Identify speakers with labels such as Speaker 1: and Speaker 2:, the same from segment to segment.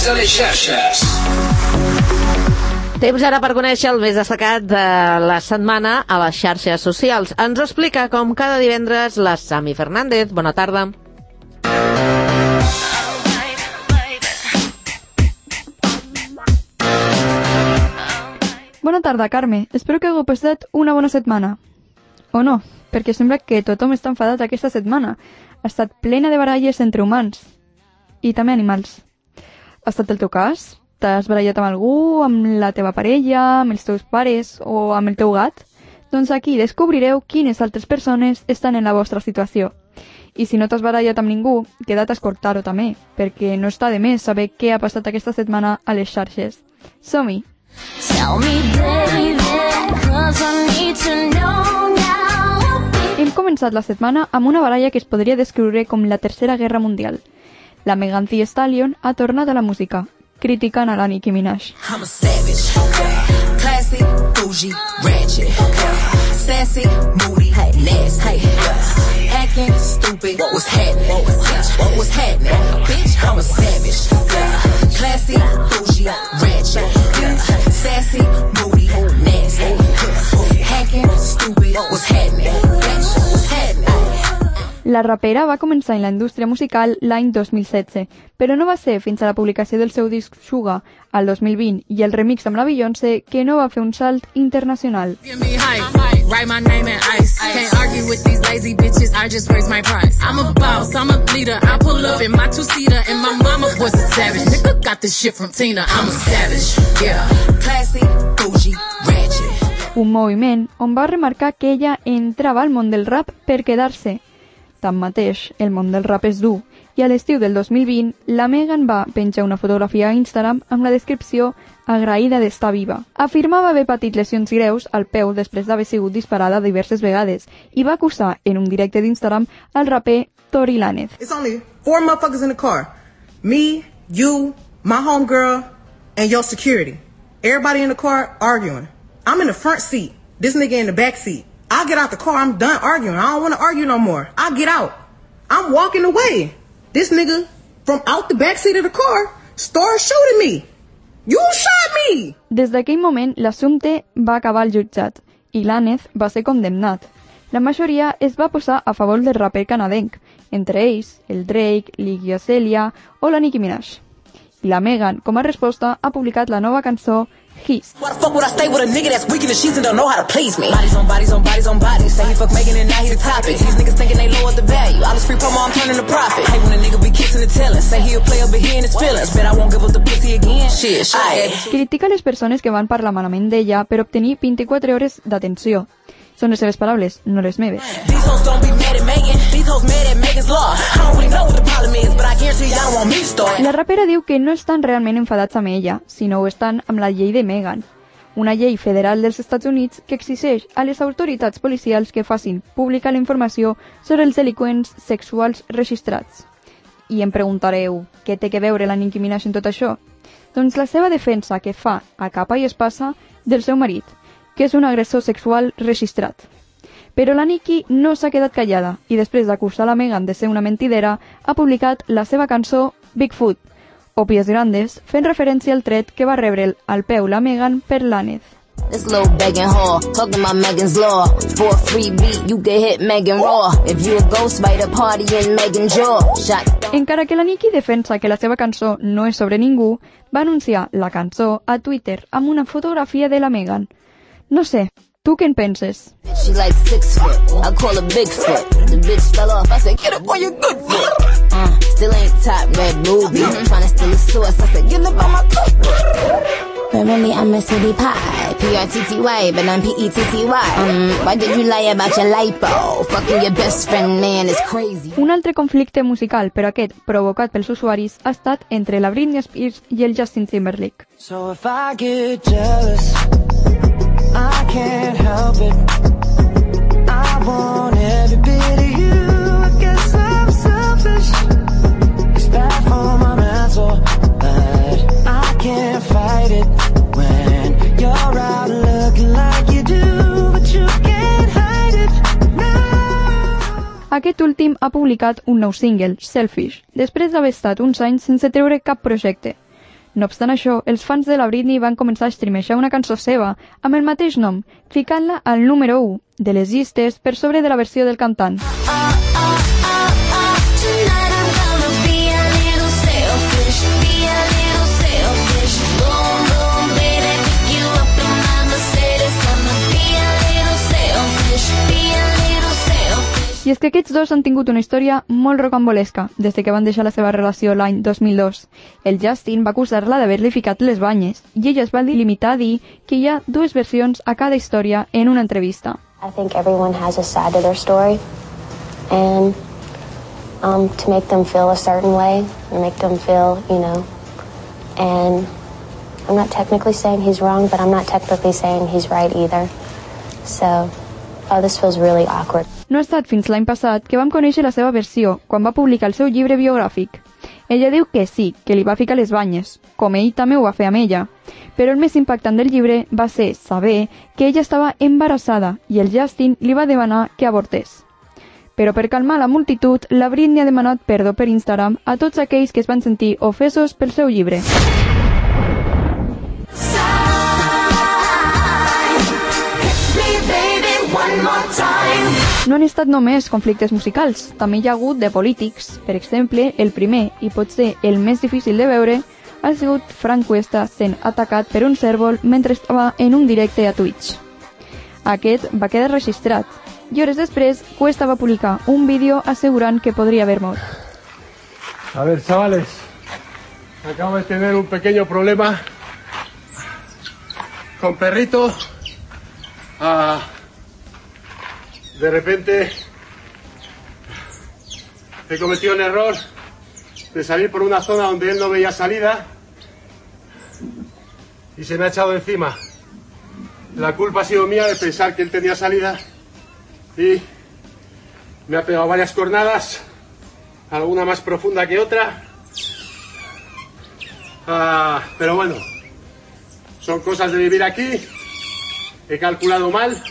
Speaker 1: destacats a les xarxes.
Speaker 2: Temps ara per conèixer el més destacat de la setmana a les xarxes socials. Ens ho explica, com cada divendres, la Sami Fernández. Bona tarda.
Speaker 3: Bona tarda, Carme. Espero que hagueu passat una bona setmana. O no, perquè sembla que tothom està enfadat aquesta setmana. Ha estat plena de baralles entre humans i també animals. Ha estat el teu cas? T'has barallat amb algú, amb la teva parella, amb els teus pares o amb el teu gat? Doncs aquí descobrireu quines altres persones estan en la vostra situació. I si no t'has barallat amb ningú, queda't a escoltar-ho també, perquè no està de més saber què ha passat aquesta setmana a les xarxes. Som-hi! Hem començat la setmana amb una baralla que es podria descriure com la Tercera Guerra Mundial. La Megan Thee Stallion ha tornat a la música, criticant a la Nicki Minaj.
Speaker 4: Bougie.
Speaker 3: La rapera va començar en la indústria musical l'any 2016, però no va ser fins a la publicació del seu disc Sugar al 2020 i el remix amb la Beyoncé que no va fer un salt internacional. Un moviment on va remarcar que ella entrava al món del rap per quedar-se. Tanmateix, el món del rap és dur, i a l'estiu del 2020 la Megan va penjar una fotografia a Instagram amb la descripció agraïda d'estar viva. Afirmava haver patit lesions greus al peu després d'haver sigut disparada diverses vegades i va acusar en un directe d'Instagram al raper Tori Lanez.
Speaker 5: It's only four motherfuckers in the car. Me, you, my homegirl, and your security. Everybody in the car arguing. I'm in the front seat. This nigga in the back seat. I get out the car. I'm done arguing. I don't want to argue no more. I get out. I'm walking away. This nigga from out the back seat of the car started shooting me. You shot me.
Speaker 3: Des d'aquell moment, l'assumpte va acabar al jutjat i l'Ànez va ser condemnat. La majoria es va posar a favor del raper canadenc, entre ells el Drake, l'Iggy Azalea o la Nicki Minaj. I la Megan, com a resposta, ha publicat la nova cançó His.
Speaker 4: Why the fuck would I stay with a nigga that's weak in the sheets and don't know how to please me? Bodies on bodies on bodies on bodies. Say he fuck Megan and now he the topic. These niggas thinking they lower the value. All this free promo, I'm turning to profit. Hate when a nigga be kissing and telling. Say he'll play over here in his feelings. Bet I won't give up the pussy again. Shit, shit.
Speaker 3: Critica les persones que van parlar malament d'ella per obtenir 24 hores d'atenció. Són les seves paraules, no les meves. La rapera diu que no estan realment enfadats amb ella, sinó ho estan amb la llei de Megan, una llei federal dels Estats Units que exigeix a les autoritats policials que facin pública la informació sobre els delinqüents sexuals registrats. I em preguntareu, què té que veure la Nicki Minaj en tot això? Doncs la seva defensa que fa a capa i espasa del seu marit, que és un agressor sexual registrat. Però la Nicki no s'ha quedat callada i després d'acusar la Megan de ser una mentidera ha publicat la seva cançó Bigfoot, o Pies Grandes, fent referència al tret que va rebre al peu la Megan per l'Ànez.
Speaker 6: This little begging whore, talking about Megan's law. For a free beat, you can hit Megan raw. If you a ghost fighter, party in Megan's jaw. Shot
Speaker 3: Encara que la Nicki defensa que la seva cançó no és sobre ningú, va anunciar la cançó a Twitter amb una fotografia de la Megan. No sé, tu què en penses?
Speaker 6: She like six foot. I call her Bigfoot. The bitch fell off. I said, get up on your good foot. Uh, still ain't top red movie. Tryna steal a source. I said, get up on my cookbook. But really, I'm a city pie. P-R-T-T-Y, but I'm P-E-T-T-Y. Um, why did you lie about your lipo? Fucking your best friend, man, is crazy.
Speaker 3: Un altre conflicte musical, però aquest provocat pels usuaris, ha estat entre la Britney Spears i el Justin Timberlake.
Speaker 7: So if I get jealous, I can't help it. I every bit of you. Selfish. It's bad for my mental, I can't fight it when you're out like you do, but you can't hide it. No.
Speaker 3: Aquest últim ha publicat un nou single, Selfish, després d'haver estat uns anys sense treure cap projecte. No obstant això, els fans de la Britney van començar a streamejar una cançó seva amb el mateix nom, ficant-la al número 1 de les llistes per sobre de la versió del cantant.
Speaker 1: Tonight
Speaker 3: És que aquests dos han tingut una història molt rocambolesca des de que van deixar la seva relació l'any 2002. El Justin va acusar-la d'haver-li ficat les banyes i ella es va limitar a dir que hi ha dues versions a cada història en una entrevista.
Speaker 8: I think everyone has a side to their story, and um, to make them feel a certain way, and make them feel, you know, and I'm not technically saying he's wrong, but I'm not technically saying he's right either. So, oh, this feels really awkward.
Speaker 3: No ha estat fins l'any passat que vam conèixer la seva versió, quan va publicar el seu llibre biogràfic. Ella diu que sí, que li va ficar les banyes, com ell també ho va fer amb ella. Però el més impactant del llibre va ser saber que ella estava embarassada i el Justin li va demanar que avortés. Però per calmar la multitud, la Britney ha demanat perdó per Instagram a tots aquells que es van sentir ofesos pel seu llibre. No han estat només conflictes musicals, també hi ha hagut de polítics. Per exemple, el primer, i potser el més difícil de veure, ha sigut Frank Cuesta sent atacat per un cèrvol mentre estava en un directe a Twitch. Aquest va quedar registrat, i hores després Cuesta va publicar un vídeo assegurant que podria haver mort.
Speaker 9: A ver, chavales, acabo de tener un pequeño problema con perrito. Ah, de repente he cometido un error de salir por una zona donde él no veía salida y se me ha echado encima. La culpa ha sido mía de pensar que él tenía salida y me ha pegado varias cornadas, alguna más profunda que otra. Ah, pero bueno, son cosas de vivir aquí. He calculado mal.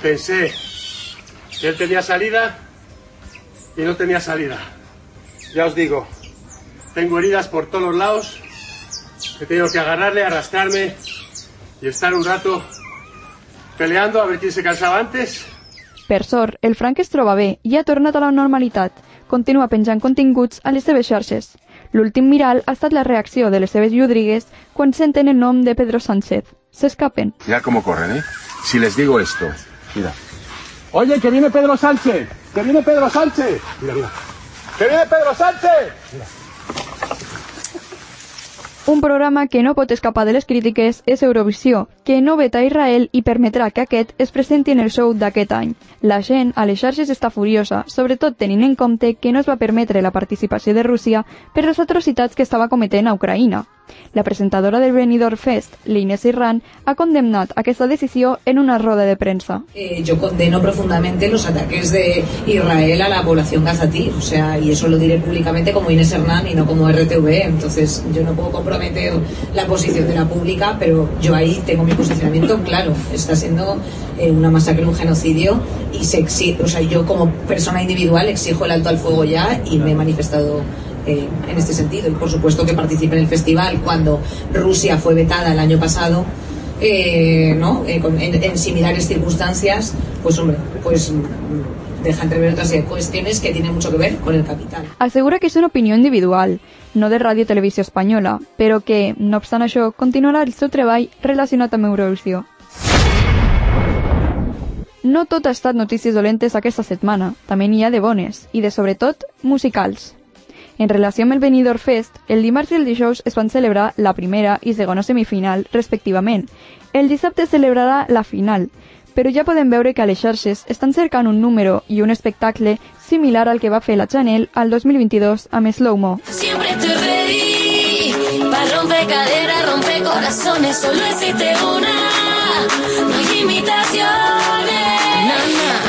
Speaker 9: Pensé él tenía salida y no tenía salida. Ya os digo, tengo heridas por todos los lados. He tenido que agarrarle, arrastrarme y estar un rato peleando a ver quién se cansaba antes.
Speaker 3: Per sort, el Frank es troba bé i ha tornat a la normalitat. Continua penjant continguts a les seves xarxes. L'últim miral ha estat la reacció de les seves llúdrigues quan senten el nom de Pedro Sánchez. S'escapen.
Speaker 9: Mira cómo corren, ¿eh? Si les digo esto, mira. Oye, que viene Pedro Sánchez, que viene Pedro Sánchez. Mira, mira. Que viene Pedro Sánchez.
Speaker 3: Un programa que no pot escapar de les crítiques és Eurovisió, que no veta Israel i permetrà que aquest es presenti en el show d'aquest any. La gent a les xarxes està furiosa, sobretot tenint en compte que no es va permetre la participació de Rússia per les atrocitats que estava cometent a Ucraïna. La presentadora del Benidorm Fest, Lines Irran, ha condemnat aquesta decisió en una roda de premsa.
Speaker 10: Eh, yo condeno profundamente los ataques de Israel a la población gazatí, o sea, y eso lo diré públicamente como Inés Hernán y no como RTV, entonces yo no puedo comprometer la posición de la pública, pero yo ahí tengo mi posicionamiento claro, está siendo eh, una masacre, un genocidio, y se exige, o sea, yo como persona individual exijo el alto al fuego ya y me he manifestado eh, en este sentido. Y por supuesto que participe en el festival cuando Rusia fue vetada el año pasado, eh, ¿no? Eh, con- en, en similares circunstancias, pues hombre, pues mm, deja entrever otras cuestiones que tienen mucho que ver con el capital.
Speaker 3: Assegura que és una opinió individual, no de Ràdio Televisió Espanyola, però que, no obstant això, continuarà el seu treball relacionat amb. No tot ha estat notícies dolentes aquesta setmana, també n'hi ha de bones, i de sobretot musicals. En relació amb el Benidorm Fest, el dimarts i el dijous es van celebrar la primera i segona semifinal, respectivament. El dissabte es celebrarà la final, però ja podem veure que a les xarxes estan cercant un número i un espectacle similar al que va fer la Chanel al 2022 amb Slow Mo.
Speaker 1: Siempre estoy ready para romper caderas, romper corazones. Solo existe una, no hay imitaciones.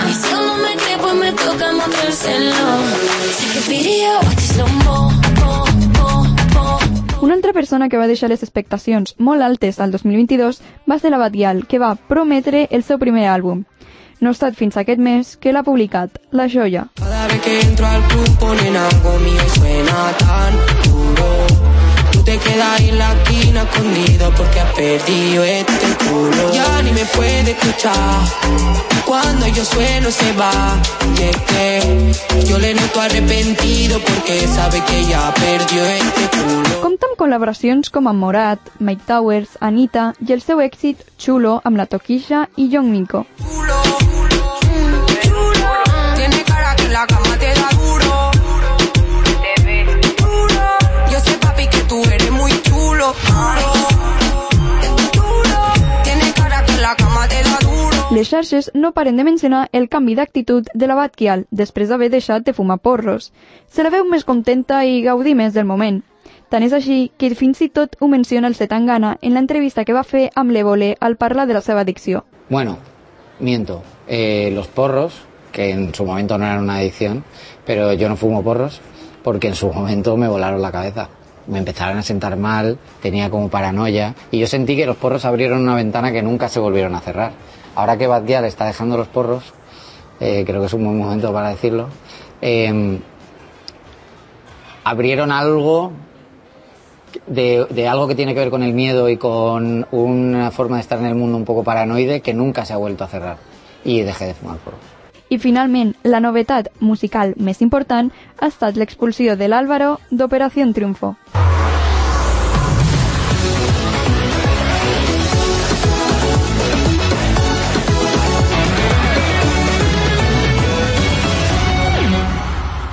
Speaker 1: Y si aún no me cree, pues me toca mostrárselo. Sé que pidió este slow.
Speaker 3: Una altra persona que va deixar les expectacions molt altes al 2022 va ser la Batial, que va prometre el seu primer àlbum. No ha estat fins aquest mes que l'ha publicat, La Joia.
Speaker 7: Cada vez que entro al club ponen algo mío suena tan duro,
Speaker 11: tú te quedas en la esquina escondido porque has perdido este culo. Ya ni me puede escuchar cuando yo sueno se va. Y es que yo le noto arrepentido porque sabe que ya perdió este culo.
Speaker 3: Compta amb col·laboracions com amb Morat, Mike Towers, Anita i el seu èxit Chulo amb la Toquisha i Young Miko.
Speaker 11: Tiene cara que la cama
Speaker 3: Les xarxes no paren de mencionar el canvi d'actitud de la Batquial després d'haver deixat de fumar porros. Se la veu més contenta i gaudir més del moment. Tant és així que fins i tot ho menciona el Setangana en l'entrevista que va fer amb l'Evole al parlar de la seva addicció.
Speaker 12: Bueno, miento. Eh, los porros, que en su momento no eran una adicción, pero yo no fumo porros porque en su momento me volaron la cabeza. Me empezaron a sentar mal, tenía como paranoia y yo sentí que los porros abrieron una ventana que nunca se volvieron a cerrar. Ahora que Batguial está dejando los porros, eh, creo que es un buen momento para decirlo, eh, abrieron algo de, de algo que tiene que ver con el miedo y con una forma de estar en el mundo un poco paranoide que nunca se ha vuelto a cerrar. Y dejé de fumar porro.
Speaker 3: I finalment, la novetat musical més important ha estat l'expulsió de l'Àlvaro d'Operació Triunfo.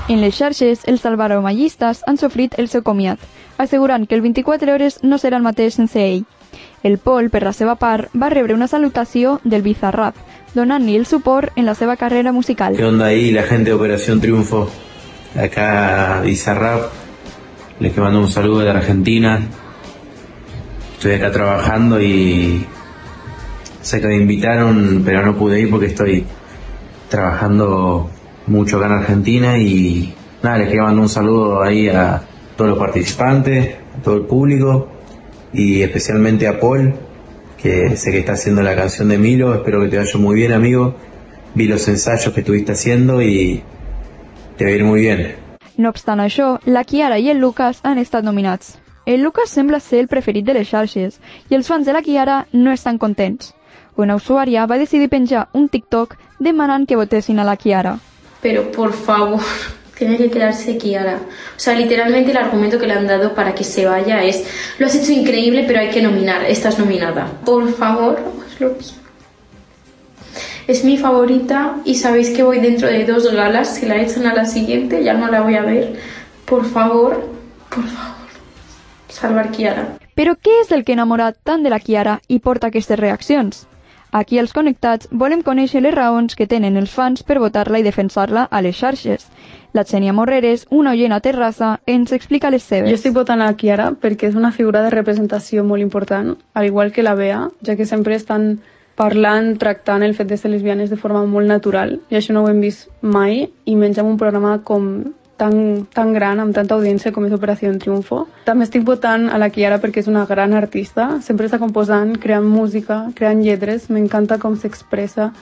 Speaker 3: En les xarxes, els alvaromallistes han sofrit el seu comiat, assegurant que el 24 hores no serà el mateix sense ell. El Pol, per la seva part, va rebre una salutació del Bizarrap, donant-li el suport en la seva carrera musical.
Speaker 13: ¿Qué onda ahí la gente de Operación Triunfo? Acá Bizarrap, les que mando un saludo de Argentina. Estoy acá trabajando y sé que me invitaron, pero no pude ir porque estoy trabajando mucho acá en Argentina y nada, les quería mandar un saludo ahí a todos los participantes, a todo el público y especialmente a Paul, que sé que está haciendo la canción de Milo, espero que te vaya muy bien amigo, vi los ensayos que estuviste haciendo y te va a ir muy bien.
Speaker 3: No obstant això, la Kiara i el Lucas han estat nominats. El Lucas sembla ser el preferit de les xarxes i els fans de la Kiara no estan contents. Una usuària va decidir penjar un TikTok demanant que votessin a la Kiara.
Speaker 14: pero por favor, tiene que quedarse Kiara. O sea, literalmente el argumento que le han dado para que se vaya es, lo has hecho increíble, pero hay que nominar, estás nominada. Por favor, mismo. Es mi favorita y sabéis que voy dentro de dos galas, si la echan a la siguiente ya no la voy a ver. Por favor, por favor, salvar Kiara.
Speaker 3: Però què és el que enamora tant de la Kiara i porta aquestes reaccions? Aquí als Connectats volem conèixer les raons que tenen els fans per votar-la i defensar-la a les xarxes. La Xènia Morreres, una oient a Terrassa, ens explica les seves.
Speaker 15: Jo estic votant a Kiara perquè és una figura de representació molt important, al igual que la Bea, ja que sempre estan parlant, tractant el fet de ser lesbianes de forma molt natural, i això no ho hem vist mai, i menys amb un programa com tan, tan gran, amb tanta audiència com és Operació Triunfo. També estic votant a la Kiara perquè és una gran artista, sempre està composant, creant música, creant lletres, m'encanta com s'expressa,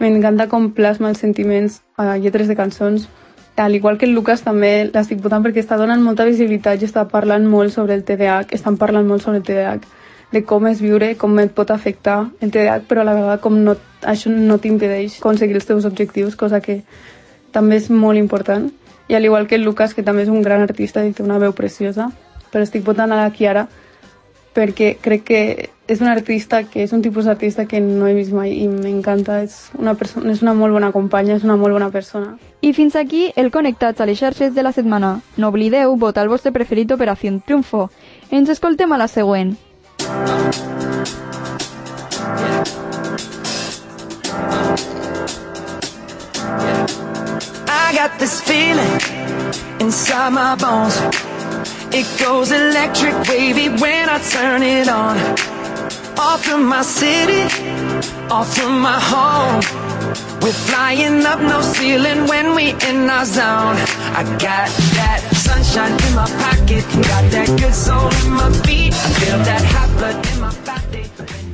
Speaker 15: m'encanta com plasma els sentiments a lletres de cançons, al igual que el Lucas també l'estic votant perquè està donant molta visibilitat i està parlant molt sobre el TDAH, estan parlant molt sobre el TDAH, de com és viure, com et pot afectar el TDAH, però a la vegada com no, això no t'impedeix aconseguir els teus objectius, cosa que també és molt important. I al igual que el Lucas, que també és un gran artista i té una veu preciosa, però estic votant a la Kiara perquè crec que és un artista que és un tipus d'artista que no he vist mai i m'encanta, és, una persona, és una molt bona companya, és una molt bona persona.
Speaker 3: I fins aquí el Connectats a les xarxes de la setmana. No oblideu votar el vostre preferit Operació Triunfo. Ens escoltem a la següent.
Speaker 7: I got this feeling inside my bones. It goes electric wavy when I turn it on. Off from my city, off from my home. We're flying up no ceiling when we in our zone. I got that sunshine in my pocket, got that good soul in my feet. I feel that hot blood